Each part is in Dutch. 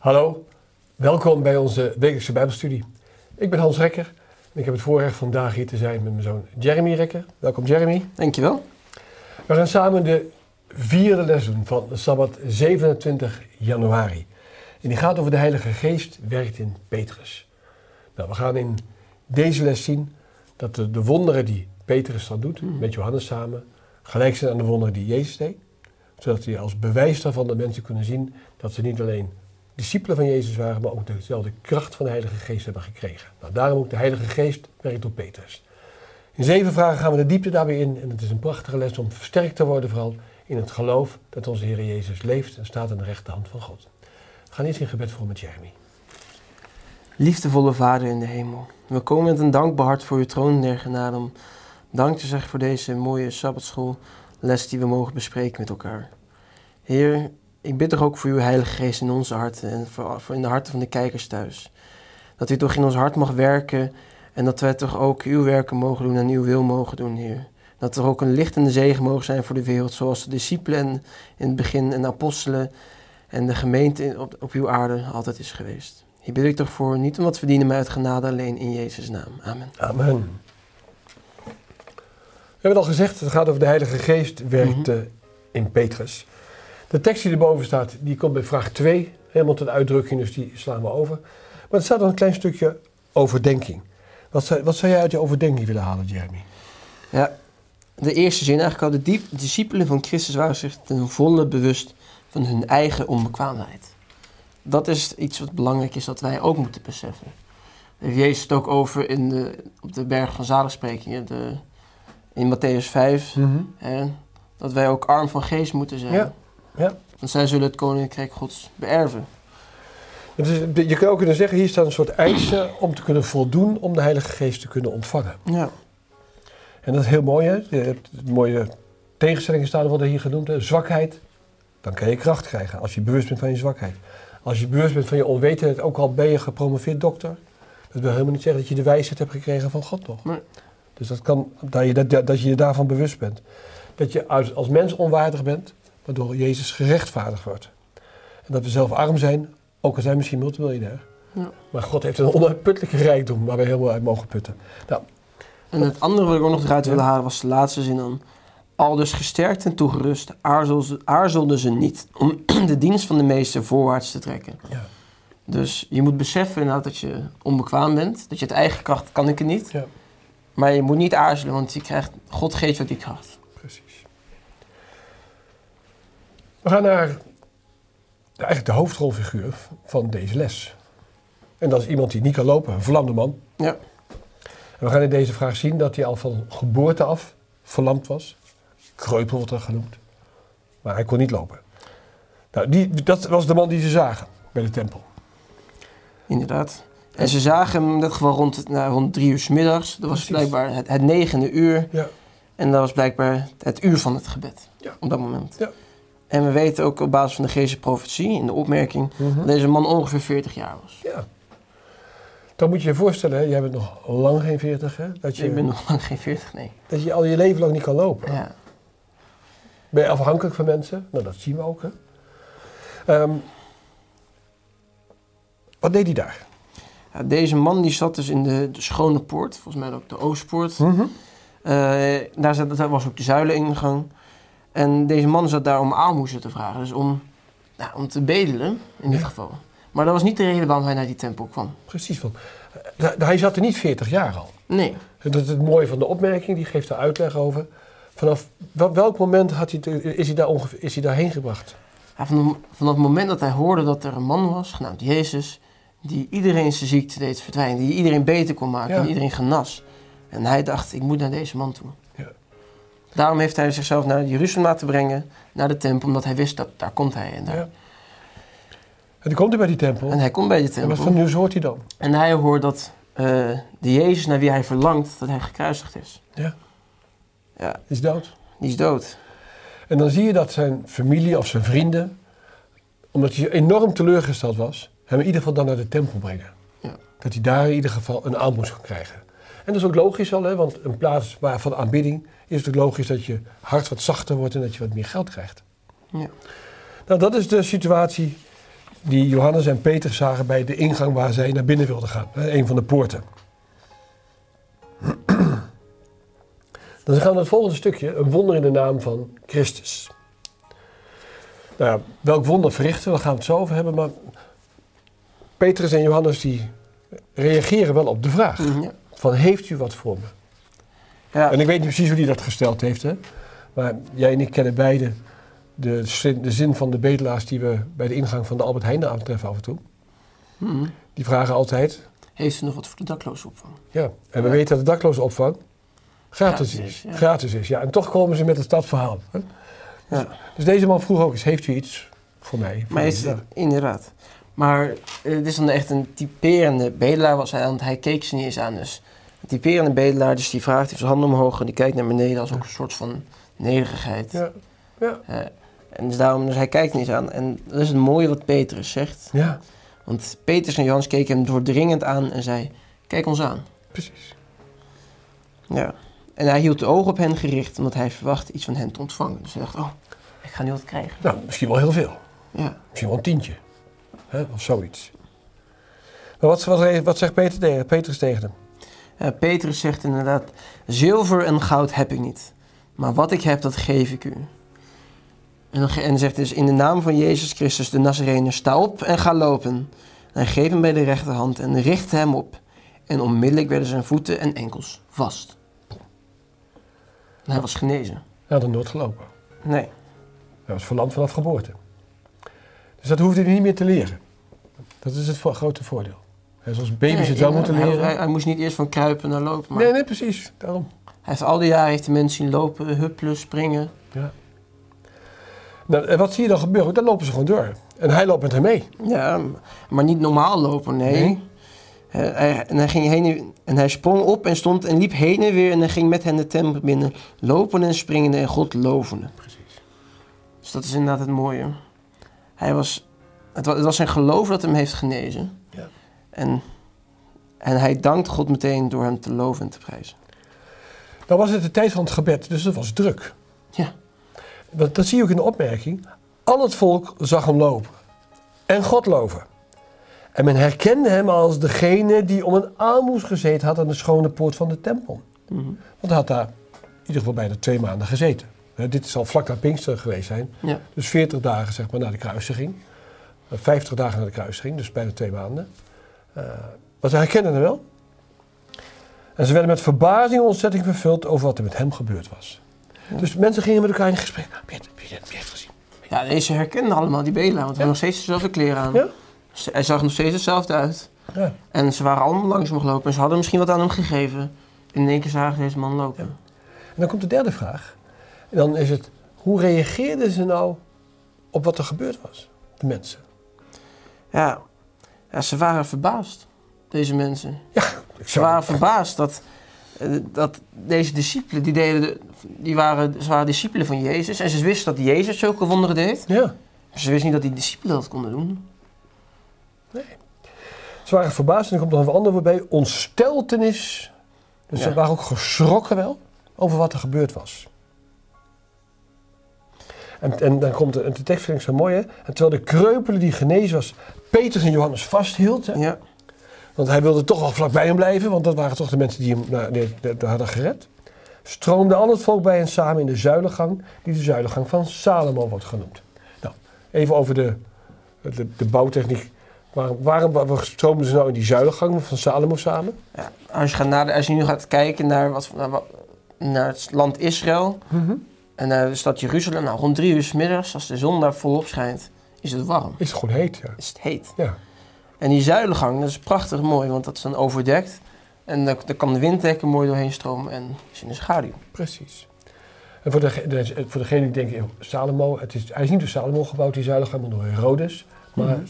Hallo, welkom bij onze wekelijkse Bijbelstudie. Ik ben Hans Rekker en ik heb het voorrecht vandaag hier te zijn met mijn zoon Jeremy Rekker. Welkom Jeremy. Dankjewel. We gaan samen de vierde les doen van de Sabbat 27 januari. En die gaat over de Heilige Geest werkt in Petrus. Nou, we gaan in deze les zien dat de, de wonderen die Petrus dan doet, met Johannes samen, gelijk zijn aan de wonderen die Jezus deed. Zodat hij als bewijs daarvan de mensen kunnen zien dat ze niet alleen discipelen van Jezus waren, maar ook dezelfde kracht van de Heilige Geest hebben gekregen. Nou, daarom ook de Heilige Geest werkt door Petrus. In zeven vragen gaan we de diepte daarbij in en het is een prachtige les om versterkt te worden vooral in het geloof dat onze Heer Jezus leeft en staat aan de rechterhand van God. We gaan eerst in gebed voor met Jeremy. Liefdevolle Vader in de hemel, we komen met een dankbaar hart voor uw troon der genade dank te zeggen voor deze mooie sabbatschoolles die we mogen bespreken met elkaar. Heer, ik bid toch ook voor uw Heilige Geest in onze harten en voor, voor in de harten van de kijkers thuis. Dat u toch in ons hart mag werken en dat wij toch ook uw werken mogen doen en uw wil mogen doen, Heer. Dat er ook een lichtende zegen mogen zijn voor de wereld, zoals de discipelen in het begin en de apostelen en de gemeente op, op uw aarde altijd is geweest. Hier bid ik toch voor, niet om wat verdienen, maar uit genade alleen in Jezus' naam. Amen. Amen. We hebben het al gezegd, het gaat over de Heilige Geest werkt Mhm. in Petrus. De tekst die erboven staat, die komt bij vraag 2 helemaal tot uitdrukking, dus die slaan we over. Maar er staat nog een klein stukje overdenking. Wat zou, wat zou jij uit je overdenking willen halen, Jeremy? Ja, de eerste zin eigenlijk al, de diep- discipelen van Christus waren zich ten volle bewust van hun eigen onbekwaamheid. Dat is iets wat belangrijk is dat wij ook moeten beseffen. Daar heeft Jezus het ook over in de, op de berg van zaligsprekingen, de, in Matthäus 5, hè, dat wij ook arm van geest moeten zijn. Ja, ja. Want zij zullen het koninkrijk gods beërven. Is- je kan ook kunnen zeggen, hier staat een soort eisen om te kunnen voldoen om de Heilige Geest te kunnen ontvangen. Ja, En dat is heel mooi, hè? Je hebt mooie tegenstellingen staan, worden hier genoemd. Hè? Zwakheid, dan kan je kracht krijgen als je bewust bent van je zwakheid. Als je bewust bent van je onwetendheid, ook al ben je gepromoveerd dokter, dat wil helemaal niet zeggen dat je de wijsheid hebt gekregen van God nog. Nee. Dus dat kan, dat je, dat, dat je je daarvan bewust bent. Dat je als, als mens onwaardig bent, waardoor Jezus gerechtvaardigd wordt. En dat we zelf arm zijn, ook al zijn we misschien multimiljonair. Ja. Maar God heeft een onuitputtelijke rijkdom waar we helemaal uit mogen putten. Nou, En het andere wat ik ook nog eruit wilde halen was de laatste zin dan. Al dus gesterkt en toegerust aarzel ze- aarzelden ze niet om de dienst van de meester voorwaarts te trekken. ja. Dus je moet beseffen inderdaad dat je onbekwaam bent. Dat je het eigen kracht kan ik het niet. Ja. Maar je moet niet aarzelen, want je krijgt, God geeft jou die kracht. Precies. We gaan naar de, eigenlijk de hoofdrolfiguur van deze les. En dat is iemand die niet kan lopen, een verlamde man. Ja. En we gaan in deze vraag zien dat hij al van geboorte af verlamd was. Kreupel wordt er genoemd. Maar hij kon niet lopen. Nou, die, dat was de man die ze zagen bij de tempel. Inderdaad. En ze zagen hem in dat geval rond, nou, rond drie uur 's middags. Dat was Precies. blijkbaar het, het negende uur. Ja. En dat was blijkbaar het uur van het gebed. Ja. Op dat moment. Ja. En we weten ook op basis van de Geestelijke profetie, in de opmerking, dat deze man ongeveer 40 jaar was. ja. Dan moet je je voorstellen, hè, jij bent nog lang geen 40, hè? Dat je, Ik ben nog lang geen 40, nee. dat je al je leven lang niet kan lopen. Ja. Ben je afhankelijk van mensen? Nou, dat zien we ook. Hè? Ehm, wat deed hij daar? Ja, deze man die zat dus in de, de Schone Poort, volgens mij ook de Oostpoort. Mhm. Eh, daar, zat, daar was ook de zuileningang. En deze man zat daar om aalmoezen te vragen, dus om, nou, om te bedelen in dit Ja. geval. Maar dat was niet de reden waarom hij naar die tempel kwam. Precies. Van, eh, hij zat er niet 40 jaar al. Nee. Dat is het mooie van de opmerking, die geeft er uitleg over. Vanaf wel- welk moment had hij is, hij daar ongeveer, is hij daarheen gebracht? Ja, vanaf, vanaf het moment dat hij hoorde dat er een man was, genaamd Jezus, die iedereen zijn ziekte deed verdwijnen, die iedereen beter kon maken Ja. en iedereen genas. En hij dacht, ik moet naar deze man toe. Daarom heeft hij zichzelf naar Jeruzalem laten brengen, naar de tempel, omdat hij wist dat daar komt hij. En, daar. Ja. En dan komt hij bij die tempel. en hij komt bij de En wat tempel voor nieuws hoort hij dan? en hij hoort dat eh, de Jezus naar wie hij verlangt, dat hij gekruisigd is. Ja. Ja, is dood. die is dood. En dan zie je dat zijn familie of zijn vrienden, omdat hij enorm teleurgesteld was, hem in ieder geval dan naar de tempel brengen. Ja. Dat hij daar in ieder geval een aalmoes kan krijgen. En dat is ook logisch al, hè, want een plaats waar van aanbidding is het logisch dat je hart wat zachter wordt en dat je wat meer geld krijgt. Ja. Nou, dat is de situatie die Johannes en Peter zagen bij de ingang waar zij naar binnen wilden gaan. hè, Een van de poorten. Dan gaan we naar het volgende stukje. Een wonder in de naam van Christus. Nou ja, welk wonder verrichten, daar gaan we het zo over hebben. Maar Petrus en Johannes die reageren wel op de vraag. Ja. Van heeft u wat voor me? Ja. En ik weet niet precies hoe hij dat gesteld heeft. Hè? Maar jij en ik kennen beide de zin, de zin van de bedelaars die we bij de ingang van de Albert Heijn aantreffen af en toe. Mhm. Die vragen altijd. Heeft u nog wat voor de dakloze opvang? Ja, en we weten dat de dakloze opvang gratis, Gratis is. ja. Gratis is, ja. En toch komen ze met het stadverhaal. Hè? Ja. Dus deze man vroeg ook eens, heeft u iets voor mij? Voor Maar is, inderdaad. Maar eh, het is dan echt een typerende bedelaar was hij, want hij keek ze niet eens aan. Dus typerende bedelaar, dus die vraagt, heeft zijn handen omhoog en die kijkt naar beneden als ook een soort van nederigheid. Ja. Ja. Eh, en dus daarom, dus hij kijkt niet eens aan. En dat is het mooie wat Petrus zegt. ja, Want Petrus en Johannes keken hem doordringend aan en zei, kijk ons aan. precies. Ja. En hij hield de ogen op hen gericht, omdat hij verwachtte iets van hen te ontvangen. Dus hij dacht, oh, ik ga nu wat krijgen. Nou, misschien wel heel veel. Ja. Misschien wel een tientje. Hè? Of zoiets. Maar wat, wat, wat zegt Peter tegen, Petrus tegen hem? Ja, Petrus zegt inderdaad, zilver en goud heb ik niet, maar wat ik heb, dat geef ik u. En dan ge- en zegt dus, in de naam van Jezus Christus de Nazarener, sta op en ga lopen. En hij greep hem bij de rechterhand en richtte hem op. En onmiddellijk werden zijn voeten en enkels vast. En hij was genezen. Hij had er nooit gelopen. Nee. Hij was verlamd vanaf geboorte. Dus dat hoefde hij niet meer te leren. Dat is het grote voordeel. Hè, zoals baby's Nee, het wel hij- moeten hij, leren. Hij, hij moest niet eerst van kruipen naar lopen, maar Nee, nee, precies. Daarom. hij heeft al die jaren heeft de mensen zien lopen, huppelen, springen. Ja. Nou, en wat zie je dan gebeuren? Dan lopen ze gewoon door. En hij loopt met hem mee. Ja, maar niet normaal lopen, nee. Nee? Hij, en, hij ging heen en, hij sprong op en stond en liep heen en weer en hij ging met hen de tempel binnen, lopen en springende en God lovende. Precies. Dus dat is inderdaad het mooie. Hij was, het, was, het was zijn geloof dat hem heeft genezen. En, en hij dankt God meteen door hem te loven en te prijzen. Dan was het de tijd van het gebed, dus het was druk. Ja. Dat, dat zie je ook in de opmerking. Al het volk zag hem lopen. En God loven. En men herkende hem als degene die om een aalmoes gezeten had aan de schone poort van de tempel. Mhm. Want hij had daar in ieder geval bijna twee maanden gezeten. Hè, dit zal vlak na Pinkster geweest zijn. Ja. Dus 40 dagen zeg maar na de kruisiging. Eh, 50 dagen na de kruisiging, dus bijna twee maanden. Eh maar ze herkenden hem wel. En ze werden met verbazing en ontzetting vervuld over wat er met hem gebeurd was. Ja. Dus mensen gingen met elkaar in gesprek. Heb je het, je het gezien? ja, deze herkenden allemaal die bedelaar, want hij had nog steeds dezelfde kleren aan. Ja? Hij zag nog steeds hetzelfde uit. Ja. En ze waren allemaal langs hem gelopen en ze hadden misschien wat aan hem gegeven. In één keer zagen ze deze man lopen. En dan komt de derde vraag. En dan is het, hoe reageerden ze nou op wat er gebeurd was? De mensen. Ja, ja ze waren verbaasd, deze mensen. Ik Ze waren verbaasd dat, eh, dat deze discipelen, die, deden de- die waren, ze waren discipelen van Jezus. En ze wisten dat Jezus zulke wonderen deed. Ja. Maar ze wisten niet dat die discipelen dat konden doen. Ze waren verbaasd en er komt nog een ander woord bij. Ontsteltenis. Dus Ja. ze waren ook geschrokken wel over wat er gebeurd was. En, en dan komt de, de tekst vind ik zo mooi hè. En terwijl de kreupele die genezen was, Petrus en Johannes vasthield. Hè, Ja, want hij wilde toch wel vlakbij hem blijven, want dat waren toch de mensen die hem nou, die- die- die hadden gered. Stroomde al het volk bij hen samen in de zuilengang, die de zuilengang van Salomo wordt genoemd. Nou, even over de, de, de bouwtechniek. Waarom, waarom, waarom stroomden ze nou in die zuilengang van Salomo samen? ja. Als, je gaat naar als je nu gaat kijken naar, wat, naar, wat- naar het land Israël en naar de stad Jeruzalem. Nou, rond drie uur 's middags, als de zon daar volop schijnt, is het warm. Is het gewoon heet, ja. Is het heet. ja. En die zuilengang, dat is prachtig mooi, want dat is dan overdekt. En daar, daar kan de winddekken mooi doorheen stromen en is in de schaduw. Precies. En voor, de, de- voor degene die eeuw, Salomo, het is, hij is niet door Salomo gebouwd, die zuilengang, maar door Herodes. Maar Mhm.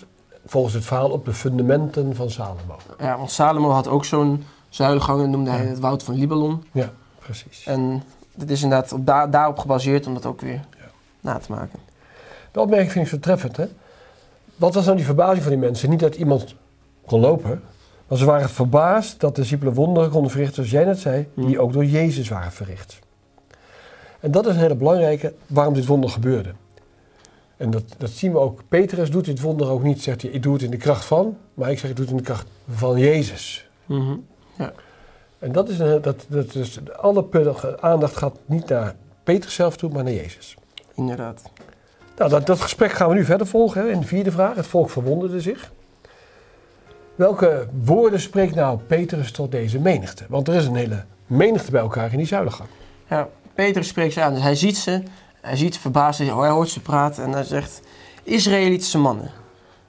volgens het verhaal op de fundamenten van Salomo. Ja, want Salomo had ook zo'n zuilengang en noemde hij het woud van Libanon. Ja, precies. En dit is inderdaad op da- daarop gebaseerd om dat ook weer Ja. na te maken. De opmerking vind ik zo treffend. Hè? Wat was nou die verbazing van die mensen? Niet dat iemand kon lopen, maar ze waren verbaasd dat de discipelen wonderen konden verrichten, zoals jij net zei, die Hmm. ook door Jezus waren verricht. En dat is een hele belangrijke waarom dit wonder gebeurde. En dat, dat zien we ook. Petrus doet dit wonder ook niet, zegt hij, ik doe het in de kracht van, maar ik zeg, ik doe het in de kracht van Jezus. Mhm. En dat is, een, dat, dat is alle aandacht gaat niet naar Petrus zelf toe, maar naar Jezus. Inderdaad. Nou, dat, dat gesprek gaan we nu verder volgen. Hè. In de vierde vraag, het volk verwonderde zich. Welke woorden spreekt nou Petrus tot deze menigte? Want er is een hele menigte bij elkaar in die zuilengang. Ja, Petrus spreekt ze aan. Dus hij ziet ze, hij ziet verbaasd, hij hoort ze praten en hij zegt... Israëlitische mannen,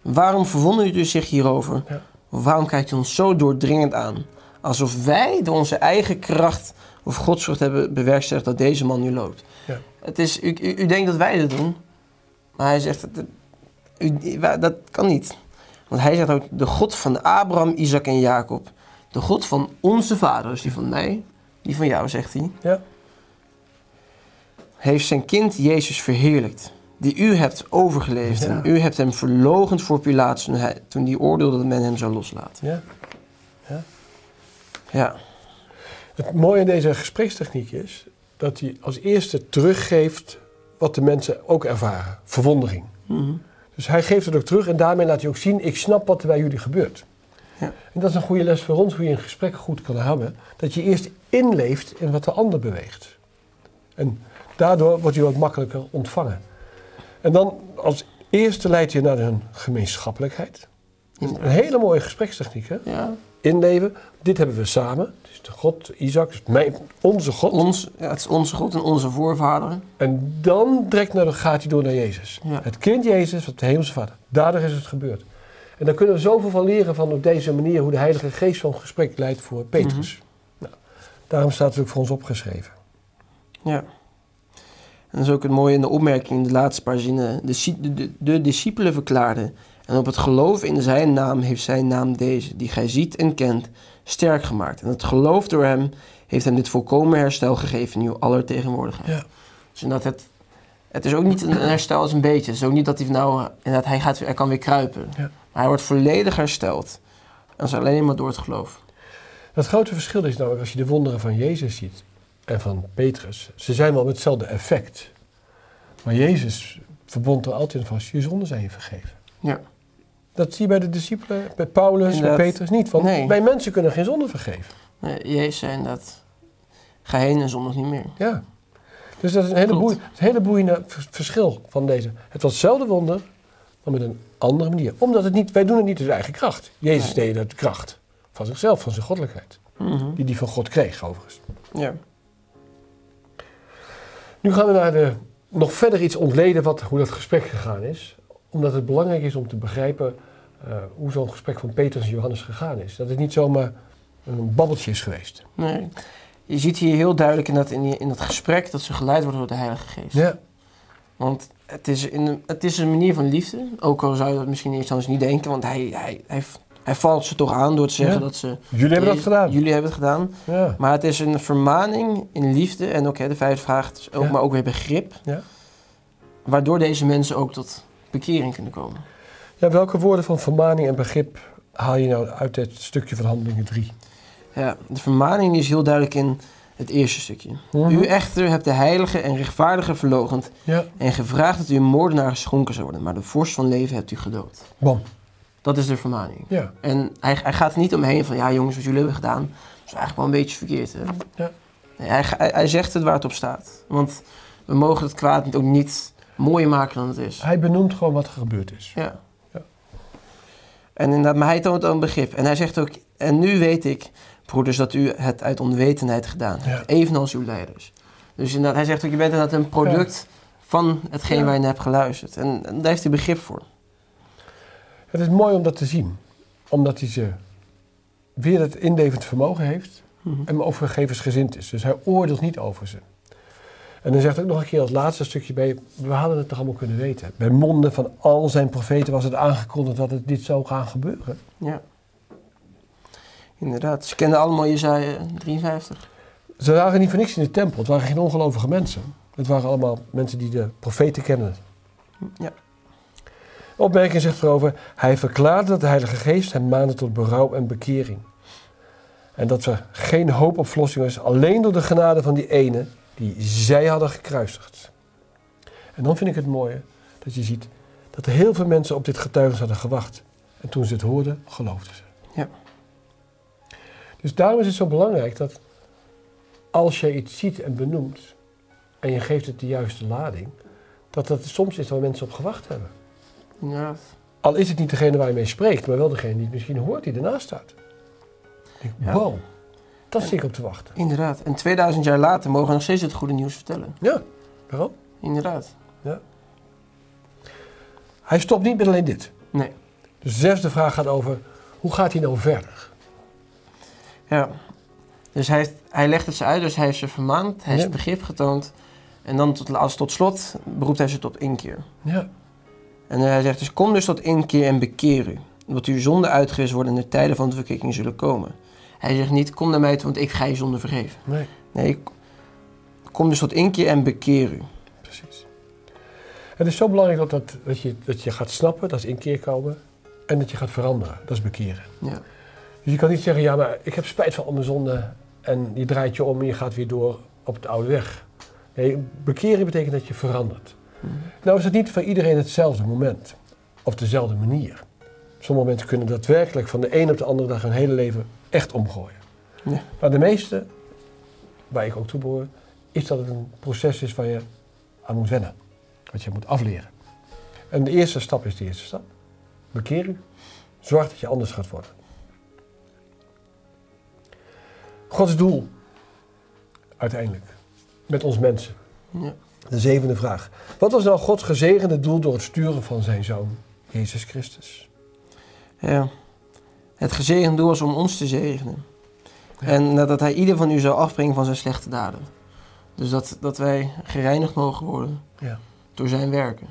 waarom verwondert u zich hierover? Ja. Waarom kijkt u ons zo doordringend aan? Alsof wij door onze eigen kracht of godsvrucht hebben bewerkstelligd dat deze man nu loopt. Ja. Het is, u, u, u denkt dat wij dit doen, maar hij zegt, dat, u, dat kan niet. Want hij zegt ook, de God van Abraham, Isaac en Jacob. De God van onze vaders, die van mij, die van jou, zegt hij Ja? heeft zijn kind Jezus verheerlijkt, die u hebt overgeleefd Ja. en u hebt hem verloochend voor Pilatus toen hij oordeelde dat men hem zou loslaten. ja. Ja, Het mooie in deze gesprekstechniek is dat hij als eerste teruggeeft wat de mensen ook ervaren. Verwondering. Mhm. Dus hij geeft het ook terug en daarmee laat hij ook zien, ik snap wat er bij jullie gebeurt. Ja. En dat is een goede les voor ons, hoe je een gesprek goed kan hebben. Dat je eerst inleeft in wat de ander beweegt. En daardoor wordt je wat makkelijker ontvangen. En dan als eerste leidt je naar hun gemeenschappelijkheid. Een hele mooie gesprekstechniek, hè? ja. Inleven, dit hebben we samen. Is de God, Isaac, mijn, onze God. Ons, ja, het is onze God en onze voorvaderen. En dan direct naar de, gaat hij door naar Jezus. Ja. Het kind Jezus, wat de hemelse vader. Daardoor is het gebeurd. En daar kunnen we zoveel van leren van op deze manier hoe de Heilige Geest zo'n gesprek leidt voor Petrus. nou, daarom staat het ook voor ons opgeschreven. Ja. En dat is ook het mooie in de opmerking in de laatste paar zinnen. De, si- de, de, de discipelen verklaarden. En op het geloof in zijn naam heeft zijn naam deze, die gij ziet en kent, sterk gemaakt. En het geloof door hem heeft hem dit volkomen herstel gegeven in uw aller tegenwoordigheid. Ja. Dus inderdaad, het, het is ook niet een een herstel als een beetje. Het is ook niet dat hij nou, inderdaad, hij, gaat, hij kan weer kruipen. Ja. Maar hij wordt volledig hersteld. En dat is alleen maar door het geloof. Het grote verschil is namelijk als je de wonderen van Jezus ziet en van Petrus. Ze zijn wel met hetzelfde effect. Maar Jezus verbond er altijd vast, je zonden zijn je vergeven. Ja. Dat zie je bij de discipelen, bij Paulus, bij Inderdaad. Petrus niet. Want Nee. wij mensen kunnen geen zonde vergeven. Nee, Jezus zei inderdaad, ga heen en zondag niet meer. Ja. Dus dat is een hele, Klopt. boei, een hele boeiende vers- verschil van deze. Het was hetzelfde wonder, maar met een andere manier. Omdat het niet, wij doen het niet uit eigen kracht. Jezus Nee. deed het uit kracht van zichzelf, van zijn goddelijkheid. Mhm. Die hij van God kreeg, overigens. Ja. Nu gaan we naar de, nog verder iets ontleden wat, hoe dat gesprek gegaan is. Omdat het belangrijk is om te begrijpen eh, hoe zo'n gesprek van Petrus en Johannes gegaan is. Dat het niet zomaar een babbeltje is geweest. Nee. Je ziet hier heel duidelijk in dat, in, die, in dat gesprek dat ze geleid worden door de Heilige Geest. Ja. Want het is, in een, het is een manier van liefde. Ook al zou je dat misschien eerst anders niet denken. Want hij, hij, hij, hij valt ze toch aan door te zeggen Ja. dat ze... Jullie hebben dat gedaan. Jullie hebben het gedaan. Ja. Maar het is een vermaning in liefde. En ook hè, de vijfde vraag, ook, Ja. maar ook weer begrip. Ja. Waardoor deze mensen ook tot bekering kunnen komen. ja, welke woorden van vermaning en begrip haal je nou uit het stukje van Handelingen 3? Ja, de vermaning is heel duidelijk in het eerste stukje. Mhm. U echter hebt de heilige en rechtvaardige verlogend Ja, en gevraagd dat u een moordenaar geschonken zou worden, maar de vorst van leven hebt u gedood. bam. Dat is de vermaning. Ja, En hij, hij gaat er niet omheen van, ja jongens, wat jullie hebben gedaan, is eigenlijk wel een beetje verkeerd. Hè? Ja. Nee, hij, hij, hij zegt het waar het op staat. Want we mogen het kwaad ook niet mooier maken dan het is. hij benoemt gewoon wat er gebeurd is. Ja. Ja. En inderdaad, maar hij toont ook een begrip. En hij zegt ook, en nu weet ik, broeders, dat u het uit onwetendheid gedaan hebt. Ja. Evenals uw leiders. Dus inderdaad, hij zegt ook, je bent inderdaad een product van hetgeen waar je naar hebt geluisterd. En, en daar heeft hij begrip voor. Het is mooi om dat te zien. Omdat hij ze weer het inlevend vermogen heeft Mhm. en overgevensgezind is. Dus hij oordeelt niet over ze. En dan zegt ook nog een keer als laatste stukje bij, we hadden het toch allemaal kunnen weten. Bij monden van al zijn profeten was het aangekondigd dat het dit zou gaan gebeuren. Ja. Inderdaad, ze kenden allemaal Jezaja 53. Ze waren niet voor niks in de tempel. Het waren geen ongelovige mensen. Het waren allemaal mensen die de profeten kennen. Ja. Opmerking zegt erover, hij verklaarde dat de Heilige Geest hem maande tot berouw en bekering. En dat er geen hoop op verlossing was, alleen door de genade van die ene die zij hadden gekruisigd. En dan vind ik het mooie, dat je ziet dat er heel veel mensen op dit getuigenis hadden gewacht. En toen ze het hoorden, geloofden ze. Ja. Dus daarom is het zo belangrijk dat als je iets ziet en benoemt en je geeft het de juiste lading, dat dat soms is waar mensen op gewacht hebben. Ja. Al is het niet degene waar je mee spreekt, maar wel degene die het misschien hoort, die ernaast staat. Ik denk, Ja. Wow, dat zit ik op te wachten. Inderdaad. En 2000 jaar later mogen we nog steeds het goede nieuws vertellen. Ja, waarom? Inderdaad. Hij stopt niet met alleen dit. Nee. Dus de zesde vraag gaat over, hoe gaat hij nou verder? Ja. Dus hij, heeft- hij legt het ze uit, dus hij heeft ze vermaand, hij heeft Ja. begrip getoond. En dan tot, als tot slot beroept hij ze tot inkeer. Ja, En hij zegt dus, kom dus tot inkeer en bekeer u. Omdat uw zonde uitgewist worden en de tijden van de verkikking zullen komen. Hij zegt niet, kom naar mij toe, want ik ga je zonde vergeven. nee, Nee, kom dus tot inkeer en bekeer u. precies. Het is zo belangrijk dat, dat, dat, je, dat je gaat snappen, dat is inkeer komen. En dat je gaat veranderen, dat is bekeren. Ja. Dus je kan niet zeggen, ja, maar ik heb spijt van al mijn zonden. En je draait je om en je gaat weer door op het oude weg. Nee, bekeren betekent dat je verandert. Mhm. Nou is het niet voor iedereen hetzelfde moment. Of dezelfde manier. Sommige mensen kunnen daadwerkelijk van de een op de andere dag hun hele leven echt omgooien. Ja. Maar de meeste, waar ik ook toe behoor, is dat het een proces is waar je aan moet wennen. Wat je moet afleren. En de eerste stap is de eerste stap. Bekeer u. Zorg dat je anders gaat worden. Gods doel, uiteindelijk, met ons mensen. Ja. De zevende vraag. Wat was nou Gods gezegende doel door het sturen van zijn zoon, Jezus Christus? Ja. Het gezegend doel was om ons te zegenen. Ja. En dat hij ieder van u zou afbrengen van zijn slechte daden. Dus dat, dat wij gereinigd mogen worden Ja. door zijn werken.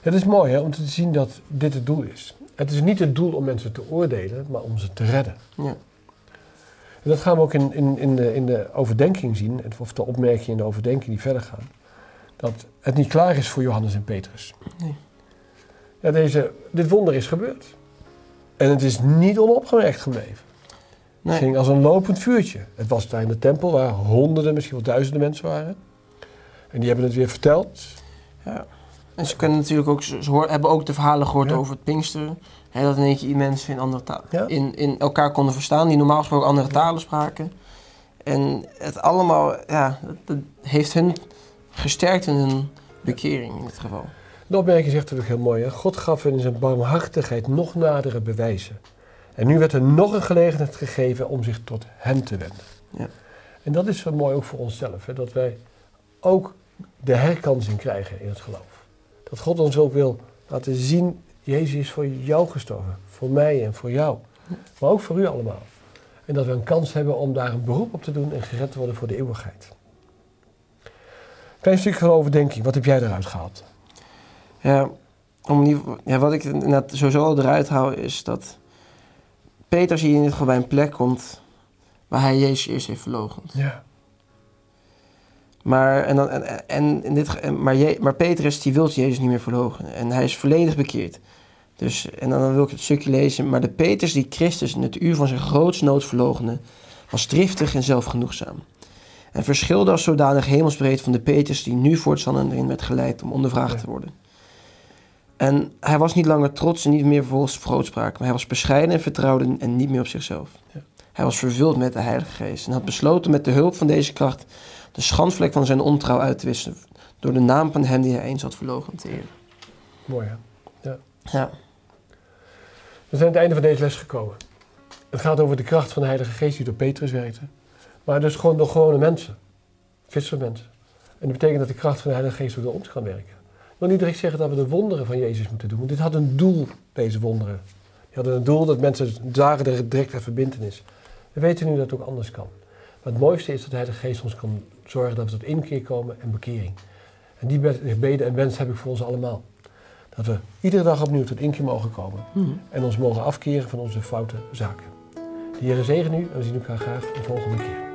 Het is mooi hè, om te zien dat dit het doel is. Het is niet het doel om mensen te oordelen, maar om ze te redden. Ja. En dat gaan we ook in, in, in, de, in de overdenking zien, of de opmerking in de overdenking die verder gaan. Dat het niet klaar is voor Johannes en Petrus. Nee. Ja, deze, dit wonder is gebeurd. En het is niet onopgemerkt gebleven. Het Nee. ging als een lopend vuurtje. Het was daar in de tempel waar honderden, misschien wel duizenden mensen waren. En die hebben het weer verteld. Ja. En ze kunnen natuurlijk ook, ze hoor- hebben ook de verhalen gehoord Ja. over het Pinksteren. Hè, dat in één keer mensen in, andere Ja. in, in elkaar konden verstaan, die normaal gesproken andere talen spraken. En het allemaal, ja, dat, dat heeft hun gesterkt in hun bekering in dit geval. De opmerking zegt natuurlijk heel mooi. Hè? God gaf in zijn barmhartigheid nog nadere bewijzen. En nu werd er nog een gelegenheid gegeven om zich tot hem te wenden. Ja. En dat is zo mooi ook voor onszelf. Hè? Dat wij ook de herkansing krijgen in het geloof. Dat God ons ook wil laten zien, Jezus is voor jou gestorven. Voor mij en voor jou. Maar ook voor u allemaal. En dat we een kans hebben om daar een beroep op te doen en gered te worden voor de eeuwigheid. Klein stukje van overdenking. Wat heb jij eruit gehaald? Ja, om die, ja, wat ik inderdaad sowieso al eruit haal is dat Peter hier in dit geval bij een plek komt waar hij Jezus eerst heeft verloochend. Ja. Maar, en dan, en, en in dit, maar, Je, maar Petrus die wil Jezus niet meer verloochenen en hij is volledig bekeerd. Dus, en dan wil ik het stukje lezen. Maar de Petrus die Christus in het uur van zijn grootste nood verloochende, was driftig en zelfgenoegzaam. En verschilde als zodanig hemelsbreed van de Petrus die nu voortstanden erin werd geleid om ondervraagd te worden. En hij was niet langer trots en niet meer vol grootspraak, maar hij was bescheiden en vertrouwde en niet meer op zichzelf. Ja. Hij was vervuld met de Heilige Geest en had besloten met de hulp van deze kracht de schandvlek van zijn ontrouw uit te wissen door de naam van hem die hij eens had verlogen te eren. Mooi hè? Ja, We zijn aan het einde van deze les gekomen. Het gaat over de kracht van de Heilige Geest die door Petrus werkte. Maar dus gewoon door gewone mensen. Vissermensen. En dat betekent dat de kracht van de Heilige Geest ook door ons kan werken. Wil niet direct zeggen dat we de wonderen van Jezus moeten doen. Want dit had een doel, deze wonderen. Die hadden een doel dat mensen zagen de directe verbindenis. We weten nu dat het ook anders kan. Maar het mooiste is dat de Heilige Geest ons kan zorgen dat we tot inkeer komen en bekering. En die gebeden en wens heb ik voor ons allemaal. Dat we iedere dag opnieuw tot inkeer mogen komen Mhm. en ons mogen afkeren van onze foute zaken. De Heer zegen u en we zien elkaar graag de volgende keer.